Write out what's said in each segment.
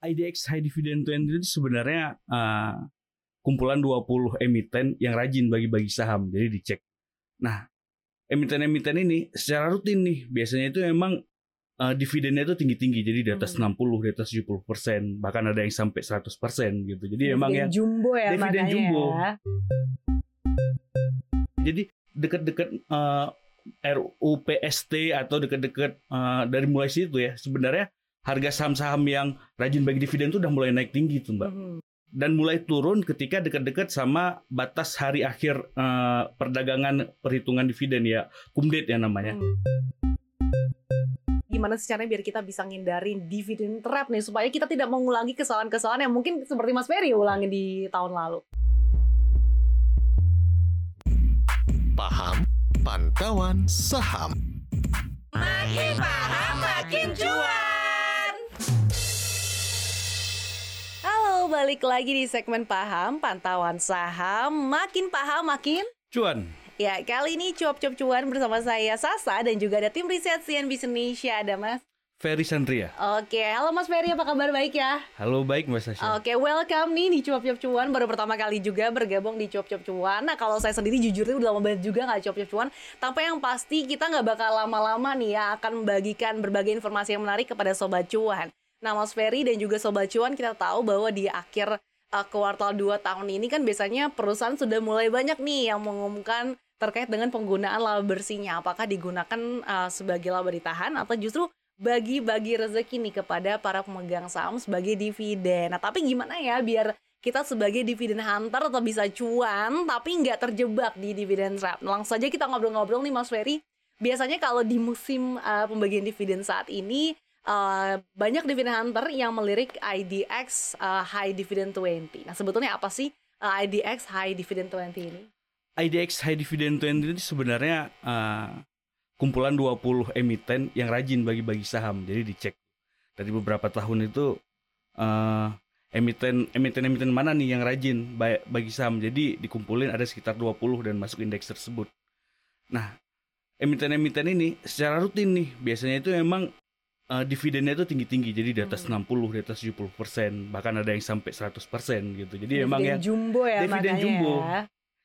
IDX High Dividend 20 itu sebenarnya uh, kumpulan 20 emiten yang rajin bagi-bagi saham. Jadi dicek. Nah, emiten-emiten ini secara rutin nih biasanya itu memang uh, dividennya itu tinggi-tinggi jadi di atas hmm. 60 di atas 70 persen bahkan ada yang sampai 100 persen gitu jadi dividen emang ya jumbo ya dividen jumbo ya. jadi dekat-dekat uh, RUPST atau dekat-dekat uh, dari mulai situ ya sebenarnya harga saham-saham yang rajin bagi dividen itu udah mulai naik tinggi tuh mbak. Hmm. Dan mulai turun ketika dekat-dekat sama batas hari akhir uh, perdagangan perhitungan dividen ya, kumdet ya namanya. Hmm. Gimana sih caranya biar kita bisa ngindarin dividen trap nih supaya kita tidak mengulangi kesalahan-kesalahan yang mungkin seperti Mas Ferry ulangi di tahun lalu. Paham pantauan saham. Makin paham makin cuan. Balik lagi di segmen Paham, pantauan saham. Makin paham, makin cuan. Ya, kali ini cuap-cuap cuan bersama saya Sasa dan juga ada tim riset CNBC Indonesia. Ada Mas Ferry Sandria. Oke, halo Mas Ferry, apa kabar baik ya? Halo baik Mas Sasha. Oke, welcome nih di Cuap-Cuap Cuan. Baru pertama kali juga bergabung di Cuap-Cuap Cuan. Nah, kalau saya sendiri jujur itu udah lama banget juga nggak Cuap-Cuap Cuan. Tapi yang pasti kita nggak bakal lama-lama nih ya akan membagikan berbagai informasi yang menarik kepada Sobat Cuan. Nah, Mas Ferry dan juga Sobat Cuan kita tahu bahwa di akhir uh, kuartal 2 tahun ini kan biasanya perusahaan sudah mulai banyak nih yang mengumumkan terkait dengan penggunaan laba bersihnya. Apakah digunakan uh, sebagai laba ditahan atau justru bagi-bagi rezeki nih kepada para pemegang saham sebagai dividen. Nah, tapi gimana ya biar kita sebagai dividen hunter atau bisa cuan tapi nggak terjebak di dividen trap. Langsung saja kita ngobrol-ngobrol nih Mas Ferry. Biasanya kalau di musim uh, pembagian dividen saat ini uh, banyak dividend hunter yang melirik IDX uh, High Dividend 20. Nah, sebetulnya apa sih uh, IDX High Dividend 20 ini? IDX High Dividend 20 ini sebenarnya uh, kumpulan 20 emiten yang rajin bagi-bagi saham. Jadi dicek dari beberapa tahun itu uh, emiten emiten emiten mana nih yang rajin bagi saham. Jadi dikumpulin ada sekitar 20 dan masuk indeks tersebut. Nah, emiten-emiten ini secara rutin nih biasanya itu memang uh, dividennya itu tinggi-tinggi jadi di atas hmm. 60 di atas 70 persen bahkan ada yang sampai 100 persen gitu jadi dividen emang ya jumbo ya dividen jumbo ya.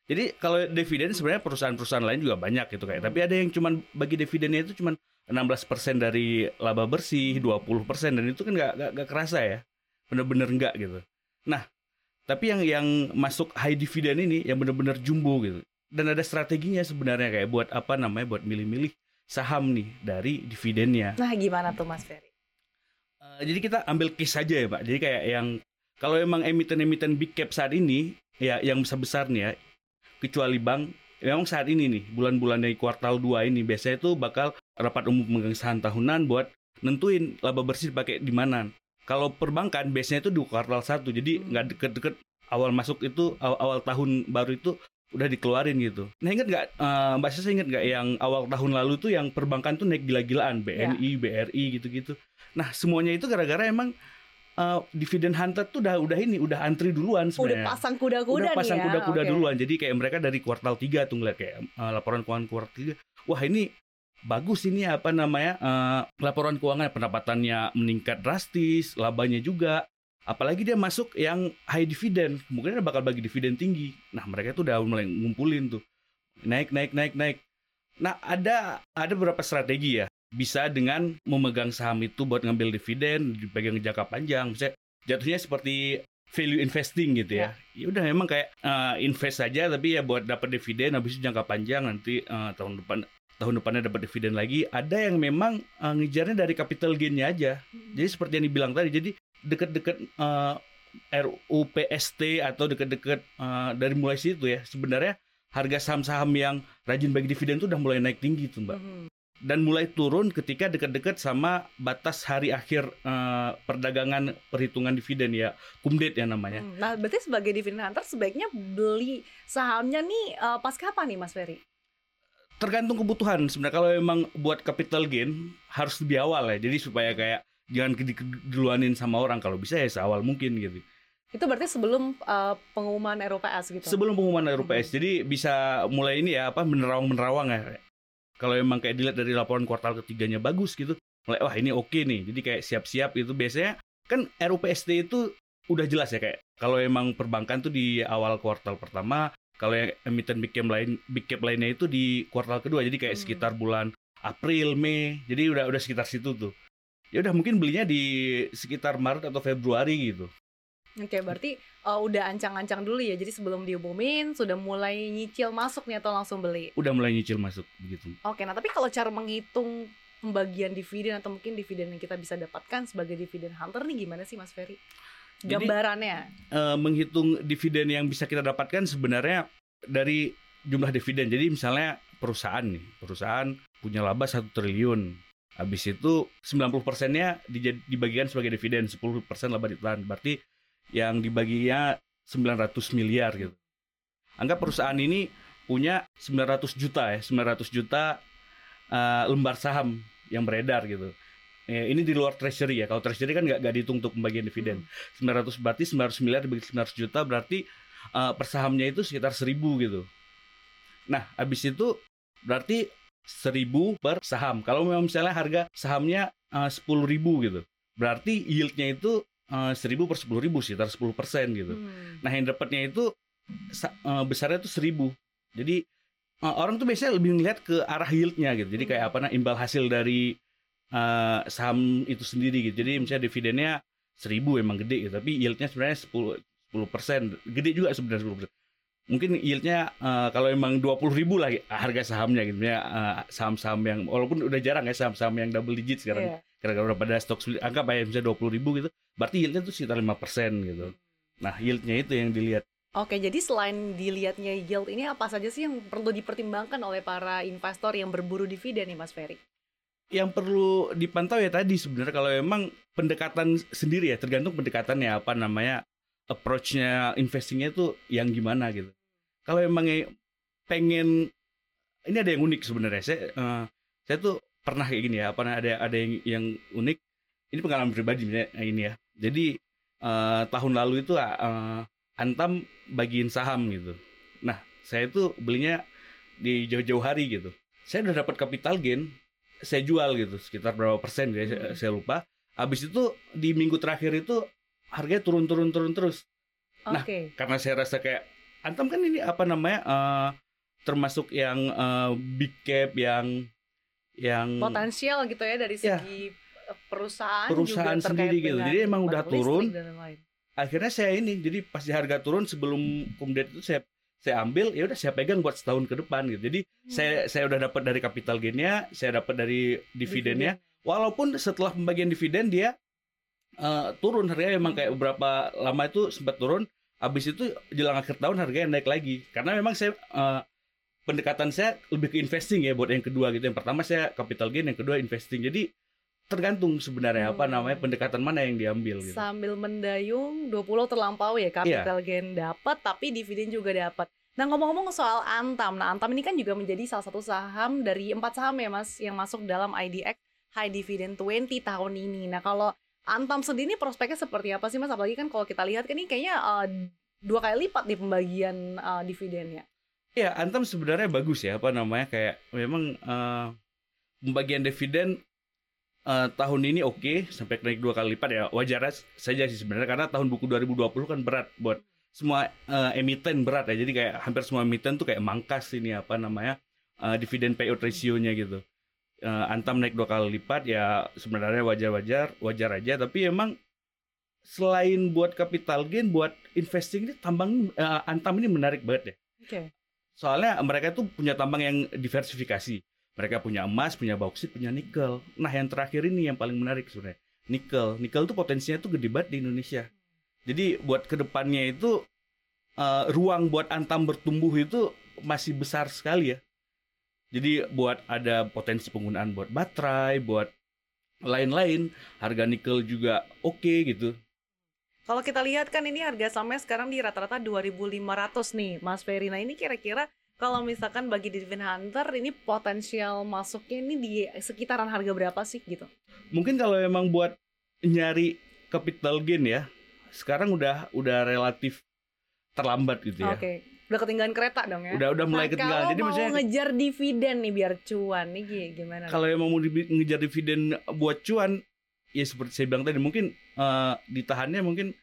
jadi kalau dividen sebenarnya perusahaan-perusahaan lain juga banyak gitu kayak hmm. tapi ada yang cuman bagi dividennya itu cuman 16 persen dari laba bersih 20 persen dan itu kan nggak nggak kerasa ya bener-bener nggak gitu nah tapi yang yang masuk high dividend ini yang bener-bener jumbo gitu dan ada strateginya sebenarnya kayak buat apa namanya buat milih-milih saham nih dari dividennya. Nah, gimana tuh Mas Ferry? Uh, jadi kita ambil case saja ya, Pak. Jadi kayak yang kalau emang emiten-emiten big cap saat ini ya yang besar-besar nih ya, kecuali bank memang saat ini nih bulan-bulan dari kuartal 2 ini biasanya itu bakal rapat umum pemegang saham tahunan buat nentuin laba bersih pakai di mana. Kalau perbankan biasanya itu di kuartal 1 jadi hmm. nggak deket-deket awal masuk itu awal, awal tahun baru itu udah dikeluarin gitu. Nah inget nggak, uh, Mbak Sasa inget nggak yang awal tahun lalu tuh yang perbankan tuh naik gila-gilaan, BNI, ya. BRI gitu-gitu. Nah semuanya itu gara-gara emang uh, dividen hunter tuh udah udah ini udah antri duluan sebenarnya. Udah pasang kuda-kuda Udah pasang ya? kuda-kuda okay. duluan. Jadi kayak mereka dari kuartal 3 tuh ngeliat kayak uh, laporan keuangan kuartal 3. Wah ini bagus ini apa namanya uh, laporan keuangan pendapatannya meningkat drastis, labanya juga apalagi dia masuk yang high dividend mungkin dia bakal bagi dividen tinggi nah mereka tuh udah mulai ngumpulin tuh naik naik naik naik nah ada ada beberapa strategi ya bisa dengan memegang saham itu buat ngambil dividen dipegang jangka panjang misalnya jatuhnya seperti value investing gitu ya. Ya, ya udah memang kayak uh, invest saja tapi ya buat dapat dividen habis itu jangka panjang nanti uh, tahun depan tahun depannya dapat dividen lagi. Ada yang memang uh, ngejarnya dari capital gainnya aja. Hmm. Jadi seperti yang dibilang tadi, jadi deket-deket uh, RUPST atau deket-deket uh, dari mulai situ ya sebenarnya harga saham-saham yang rajin bagi dividen itu udah mulai naik tinggi tuh mbak mm-hmm. dan mulai turun ketika dekat-dekat sama batas hari akhir uh, perdagangan perhitungan dividen ya kumdet ya namanya. Hmm, nah berarti sebagai dividen hunter sebaiknya beli sahamnya nih uh, pas kapan nih Mas Ferry? Tergantung kebutuhan sebenarnya kalau memang buat capital gain harus lebih awal ya jadi supaya kayak jangan duluanin sama orang kalau bisa ya seawal mungkin gitu itu berarti sebelum uh, pengumuman RUPS gitu sebelum pengumuman RUPS hmm. jadi bisa mulai ini ya apa menerawang menerawang ya kalau emang kayak dilihat dari laporan kuartal ketiganya bagus gitu mulai wah ini oke nih jadi kayak siap-siap itu biasanya kan RUPST itu udah jelas ya kayak kalau emang perbankan tuh di awal kuartal pertama, kalau yang emiten big cap lain big cap lainnya itu di kuartal kedua. Jadi kayak Hmm. sekitar bulan April, Mei. Jadi udah udah sekitar situ tuh. Ya udah mungkin belinya di sekitar Maret atau Februari gitu. Oke, berarti uh, udah ancang-ancang dulu ya. Jadi sebelum diumumin sudah mulai nyicil masuk nih atau langsung beli. Udah mulai nyicil masuk begitu. Oke, nah tapi kalau cara menghitung pembagian dividen atau mungkin dividen yang kita bisa dapatkan sebagai dividen hunter nih gimana sih Mas Ferry? Jadi- Gambarannya. eh, menghitung dividen yang bisa kita dapatkan sebenarnya dari jumlah dividen. Jadi misalnya perusahaan nih, perusahaan punya laba satu triliun. Habis itu 90 persennya dibagikan sebagai dividen, 10 persen laba ditahan. Berarti yang dibaginya 900 miliar gitu. Anggap perusahaan ini punya 900 juta ya, 900 juta eh, lembar saham yang beredar gitu. Eh, ini di luar treasury ya. Kalau treasury kan nggak dihitung untuk pembagian dividen. 900 berarti 900 miliar dibagi 900 juta berarti uh, per sahamnya itu sekitar 1000 gitu. Nah, habis itu berarti 1000 per saham. Kalau memang misalnya harga sahamnya uh, 10.000 gitu. Berarti yieldnya itu uh, 1000 per 10.000 sekitar 10% gitu. Hmm. Nah, yang dapatnya itu uh, besarnya itu 1000. Jadi uh, orang tuh biasanya lebih ngeliat ke arah yieldnya gitu. Jadi kayak apa nah imbal hasil dari uh, saham itu sendiri gitu. Jadi misalnya dividennya 1000 emang gede gitu, tapi yieldnya sebenarnya 10 10%. Gede juga sebenarnya 10%. Mungkin yieldnya uh, kalau emang 20 ribu lah harga sahamnya gitu ya uh, saham-saham yang walaupun udah jarang ya saham-saham yang double digit sekarang Iya. karena udah pada stok sulit anggap aja misalnya 20 ribu gitu berarti yieldnya tuh sekitar 5% gitu nah yieldnya itu yang dilihat Oke, jadi selain dilihatnya yield ini apa saja sih yang perlu dipertimbangkan oleh para investor yang berburu dividen nih Mas Ferry? yang perlu dipantau ya tadi sebenarnya kalau emang pendekatan sendiri ya tergantung pendekatannya apa namanya approach-nya investingnya tuh yang gimana gitu. Kalau emang pengen ini ada yang unik sebenarnya. Saya eh, saya tuh pernah kayak gini ya apa ada ada yang yang unik. Ini pengalaman pribadi ini ya. Jadi eh, tahun lalu itu eh, Antam bagiin saham gitu. Nah saya tuh belinya di jauh-jauh hari gitu. Saya udah dapat capital gain saya jual gitu sekitar berapa persen gitu ya, saya, Hmm. saya lupa. Habis itu di minggu terakhir itu harganya turun turun turun terus. Nah, karena saya rasa kayak Antam kan ini apa namanya eh, termasuk yang eh, big cap yang yang Potensial gitu ya dari Ya. segi eh, perusahaan, Perusahaan juga sendiri gitu. Jadi emang udah turun. akhirnya saya ini jadi pas di harga turun sebelum kemudian itu saya saya ambil ya udah saya pegang buat setahun ke depan gitu. Jadi saya saya udah dapat dari capital gainnya saya dapat dari dividennya walaupun setelah pembagian dividen dia eh, turun. Harganya emang kayak beberapa lama itu sempat turun. Habis itu jelang akhir tahun harganya naik lagi. Karena memang saya eh, pendekatan saya lebih ke investing ya buat yang kedua gitu. Yang pertama saya capital gain yang kedua investing. Jadi tergantung sebenarnya apa Hmm. namanya pendekatan mana yang diambil gitu. Sambil mendayung 20 terlampau ya capital gain dapat tapi dividen juga dapat. Nah ngomong-ngomong soal Antam, nah Antam ini kan juga menjadi salah satu saham dari empat saham ya mas yang masuk dalam IDX High Dividend 20 tahun ini. Nah kalau Antam sendiri ini prospeknya seperti apa sih mas? Apalagi kan kalau kita lihat kan ini kayaknya eh, dua kali lipat di pembagian eh, dividennya. Ya, Antam sebenarnya bagus ya, apa namanya kayak memang eh, pembagian dividen eh, tahun ini oke sampai naik dua kali lipat ya wajar saja sih sebenarnya karena tahun buku 2020 kan berat buat semua eh, emiten berat ya jadi kayak hampir semua emiten tuh kayak mangkas ini apa namanya eh, dividen payout ratio-nya gitu. Eh, Antam naik dua kali lipat ya sebenarnya wajar-wajar wajar aja tapi emang selain buat capital gain buat investing ini tambang eh, Antam ini menarik banget ya. Oke. Soalnya mereka tuh punya tambang yang diversifikasi. Mereka punya emas, punya bauksit, punya nikel. Nah, yang terakhir ini yang paling menarik sebenarnya. Nikel. Nikel tuh potensinya tuh gede banget di Indonesia. Jadi buat ke depannya itu eh, ruang buat Antam bertumbuh itu masih besar sekali ya. Jadi buat ada potensi penggunaan buat baterai, buat lain-lain. Harga nikel juga oke gitu. Kalau kita lihat kan ini harga sahamnya sekarang di rata-rata 2.500 nih, Mas Ferry. Nah ini kira-kira kalau misalkan bagi Divin Hunter ini potensial masuknya ini di sekitaran harga berapa sih gitu? mungkin kalau emang buat nyari capital gain ya sekarang udah udah relatif terlambat gitu ya Oke, udah ketinggalan kereta dong ya? udah udah mulai nah, ketinggalan kalau jadi mau maksudnya ngejar dividen nih biar cuan nih gi- gimana? kalau emang mau ngejar dividen buat cuan ya seperti saya bilang tadi mungkin eh, ditahannya mungkin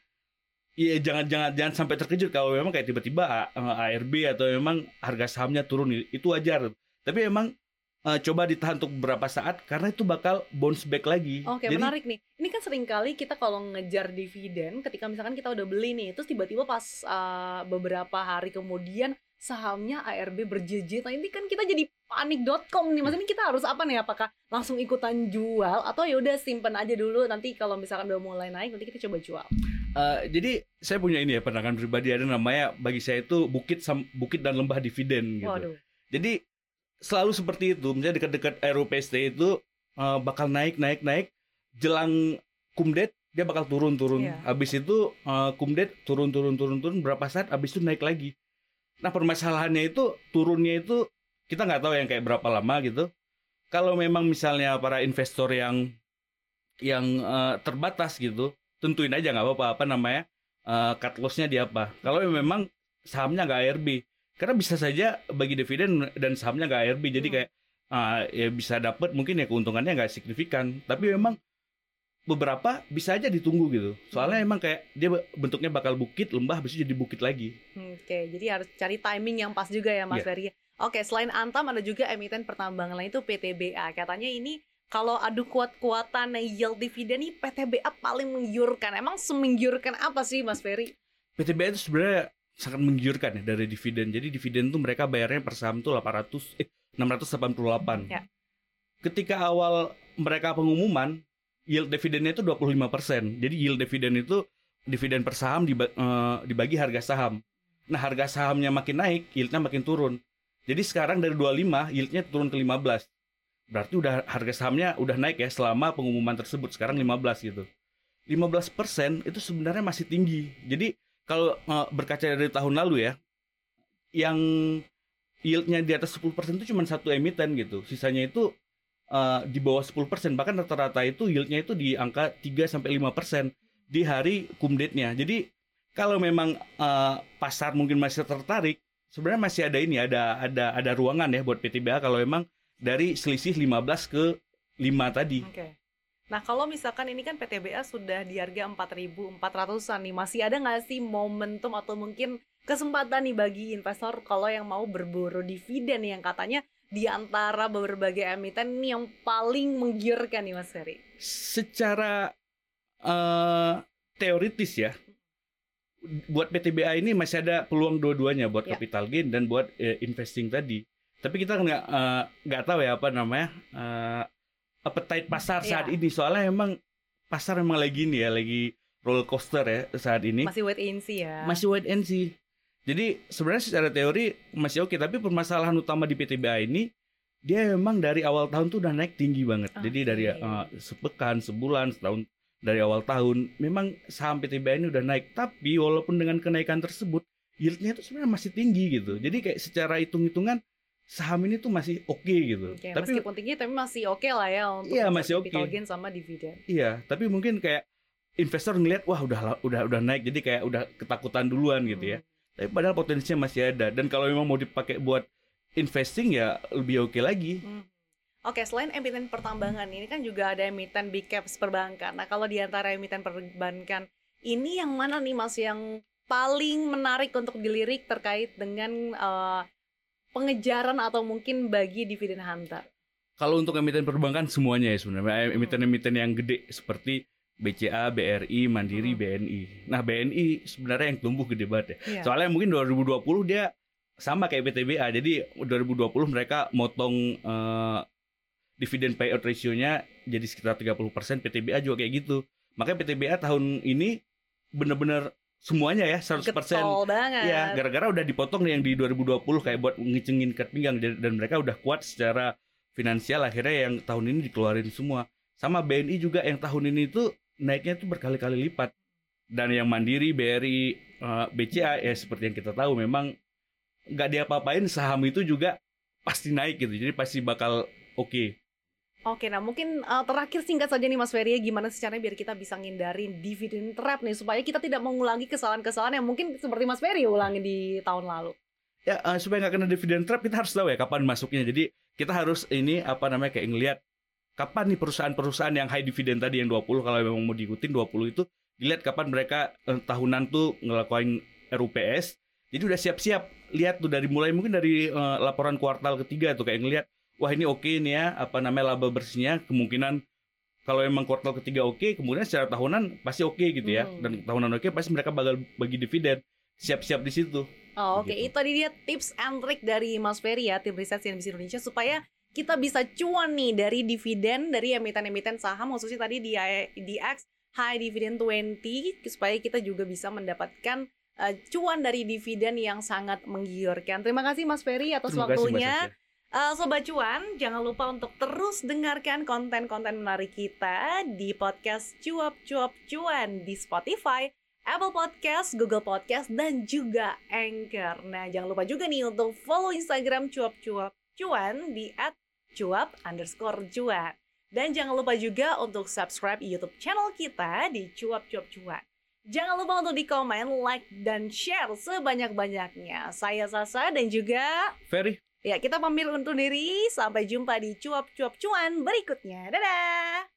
ya jangan jangan jangan sampai terkejut kalau memang kayak tiba-tiba eh, ARB atau memang harga sahamnya turun itu wajar. Tapi memang eh, coba ditahan untuk beberapa saat karena itu bakal bounce back lagi. Oke, Jadi menarik nih. Ini kan sering kali kita kalau ngejar dividen, ketika misalkan kita udah beli nih, terus tiba-tiba pas uh, beberapa hari kemudian sahamnya ARB berjejet. Nah ini kan kita jadi panik.com nih. Maksudnya kita harus apa nih? Apakah langsung ikutan jual atau ya udah simpen aja dulu nanti kalau misalkan udah mulai naik nanti kita coba jual. Eh, jadi saya punya ini ya pandangan pribadi ada namanya bagi saya itu bukit sam- bukit dan lembah dividen gitu. Waduh. Jadi selalu seperti itu. Misalnya dekat-dekat RUPST itu eh, bakal naik naik naik jelang kumdet dia bakal turun turun. Iya. Habis itu eh, kumdet turun turun turun turun berapa saat habis itu naik lagi. Nah permasalahannya itu turunnya itu kita nggak tahu yang kayak berapa lama gitu. Kalau memang misalnya para investor yang yang eh, terbatas gitu, tentuin aja nggak apa-apa apa namanya eh, cut loss-nya di apa. Kalau memang sahamnya nggak ARB, karena bisa saja bagi dividen dan sahamnya nggak ARB, jadi Hmm. kayak ah, ya bisa dapat mungkin ya keuntungannya nggak signifikan. Tapi memang beberapa bisa aja ditunggu gitu. Soalnya Hmm. emang kayak dia bentuknya bakal bukit, lembah, habis itu jadi bukit lagi. Oke, jadi harus cari timing yang pas juga ya Mas Iya. Ferry. Oke, selain Antam ada juga emiten pertambangan lain itu PTBA. Katanya ini kalau adu kuat-kuatan yield dividen nih PTBA paling menggiurkan. Emang semenggiurkan apa sih Mas Ferry? PTBA itu sebenarnya sangat menggiurkan ya dari dividen. Jadi dividen tuh mereka bayarnya per saham tuh 800 eh 688. Ya. Ketika awal mereka pengumuman yield dividennya itu 25%. Jadi yield dividen itu dividen per saham eh, dibagi harga saham. Nah, harga sahamnya makin naik, yieldnya makin turun. Jadi sekarang dari 25 yieldnya turun ke 15. Berarti udah harga sahamnya udah naik ya selama pengumuman tersebut. Sekarang 15 gitu. 15% itu sebenarnya masih tinggi. Jadi kalau eh, berkaca dari tahun lalu ya, yang yieldnya di atas 10% itu cuma satu emiten gitu. Sisanya itu eh, di bawah 10%. Bahkan rata-rata itu yieldnya itu di angka 3 sampai 5% di hari kumdate-nya. Jadi kalau memang eh, pasar mungkin masih tertarik, sebenarnya masih ada ini, ada ada ada ruangan ya buat PTBA kalau memang dari selisih 15 ke 5 tadi. Oke. Nah, kalau misalkan ini kan PTBA sudah di harga 4.400-an nih, masih ada nggak sih momentum atau mungkin kesempatan nih bagi investor kalau yang mau berburu dividen yang katanya di antara berbagai emiten ini yang paling menggiurkan nih Mas Ferry? secara eh teoritis ya buat PTBA ini masih ada peluang dua-duanya buat Ya. capital gain dan buat eh, investing tadi. Tapi kita nggak eh, nggak tahu ya apa namanya eh, appetite pasar saat Ya. ini soalnya emang pasar emang lagi ini ya lagi roller coaster ya saat ini Masih wait and see ya. masih wait and see. Jadi sebenarnya secara teori masih oke tapi permasalahan utama di PTBA ini dia memang dari awal tahun tuh udah naik tinggi banget. Jadi Oke. dari eh, sepekan, sebulan, setahun dari awal tahun memang saham PTBA ini udah naik. Tapi walaupun dengan kenaikan tersebut yieldnya itu sebenarnya masih tinggi gitu. Jadi kayak secara hitung-hitungan saham ini tuh masih oke gitu. Oke, tapi meskipun tinggi tapi masih oke lah ya untuk Iya, masih capital oke. gain sama dividen. iya, tapi mungkin kayak investor ngelihat wah udah udah udah naik jadi kayak udah ketakutan duluan gitu ya. Hmm. Tapi padahal potensinya masih ada dan kalau memang mau dipakai buat investing ya lebih oke lagi. Hmm. Oke, selain emiten pertambangan ini kan juga ada emiten big caps perbankan. Nah, kalau di antara emiten perbankan ini yang mana nih Mas yang paling menarik untuk dilirik terkait dengan eh, pengejaran atau mungkin bagi dividen hunter? Kalau untuk emiten perbankan semuanya ya sebenarnya emiten-emiten yang gede seperti BCA, BRI, Mandiri, Hmm. BNI. Nah BNI sebenarnya yang tumbuh gede banget ya. Iya. Soalnya mungkin 2020 dia sama kayak PTBA. Jadi 2020 mereka motong eh, dividen payout ratio-nya jadi sekitar 30%. PTBA juga kayak gitu. Makanya PTBA tahun ini bener-bener semuanya ya 100%. Getol banget. Iya, gara-gara udah dipotong yang di 2020 kayak buat ngecengin ikat pinggang dan mereka udah kuat secara finansial akhirnya yang tahun ini dikeluarin semua. Sama BNI juga yang tahun ini tuh naiknya tuh berkali-kali lipat. Dan yang Mandiri, BRI, eh, BCA ya seperti yang kita tahu memang nggak diapa-apain saham itu juga pasti naik gitu. Jadi pasti bakal oke. Oke, nah mungkin eh, terakhir singkat saja nih Mas Ferry, gimana sih caranya biar kita bisa ngindarin dividen trap nih supaya kita tidak mengulangi kesalahan-kesalahan yang mungkin seperti Mas Ferry ulangi di tahun lalu. Ya eh, supaya nggak kena dividen trap kita harus tahu ya kapan masuknya. Jadi kita harus ini apa namanya kayak ngelihat kapan nih perusahaan-perusahaan yang high dividend tadi yang 20 kalau memang mau diikutin 20 itu dilihat kapan mereka eh, tahunan tuh ngelakuin RUPS. Jadi udah siap-siap lihat tuh dari mulai mungkin dari eh, laporan kuartal ketiga tuh kayak ngelihat wah ini oke nih ya apa namanya laba bersihnya kemungkinan kalau emang kuartal ketiga oke kemudian secara tahunan pasti oke gitu ya Hmm. dan tahunan oke pasti mereka bakal bagi dividen siap-siap di situ Oh, Oke, Gitu. itu tadi dia tips and trick dari Mas Ferry ya, tim riset CNBC Indonesia supaya kita bisa cuan nih dari dividen dari emiten-emiten saham khususnya tadi di IDX High Dividend 20 supaya kita juga bisa mendapatkan eh, cuan dari dividen yang sangat menggiurkan. Terima kasih Mas Ferry atas terima kasih waktunya. Sasha. Eh, Sobat Cuan, jangan lupa untuk terus dengarkan konten-konten menarik kita di podcast Cuap Cuap Cuan di Spotify, Apple Podcast, Google Podcast, dan juga Anchor. Nah, jangan lupa juga nih untuk follow Instagram Cuap Cuap Cuan di @cuap underscore cuan. Dan jangan lupa juga untuk subscribe YouTube channel kita di Cuap Cuap Cuan. Jangan lupa untuk di komen, like, dan share sebanyak-banyaknya. Saya Sasa dan juga Ferry Ya, kita pamit undur diri. Sampai jumpa di cuap-cuap cuan berikutnya. Dadah!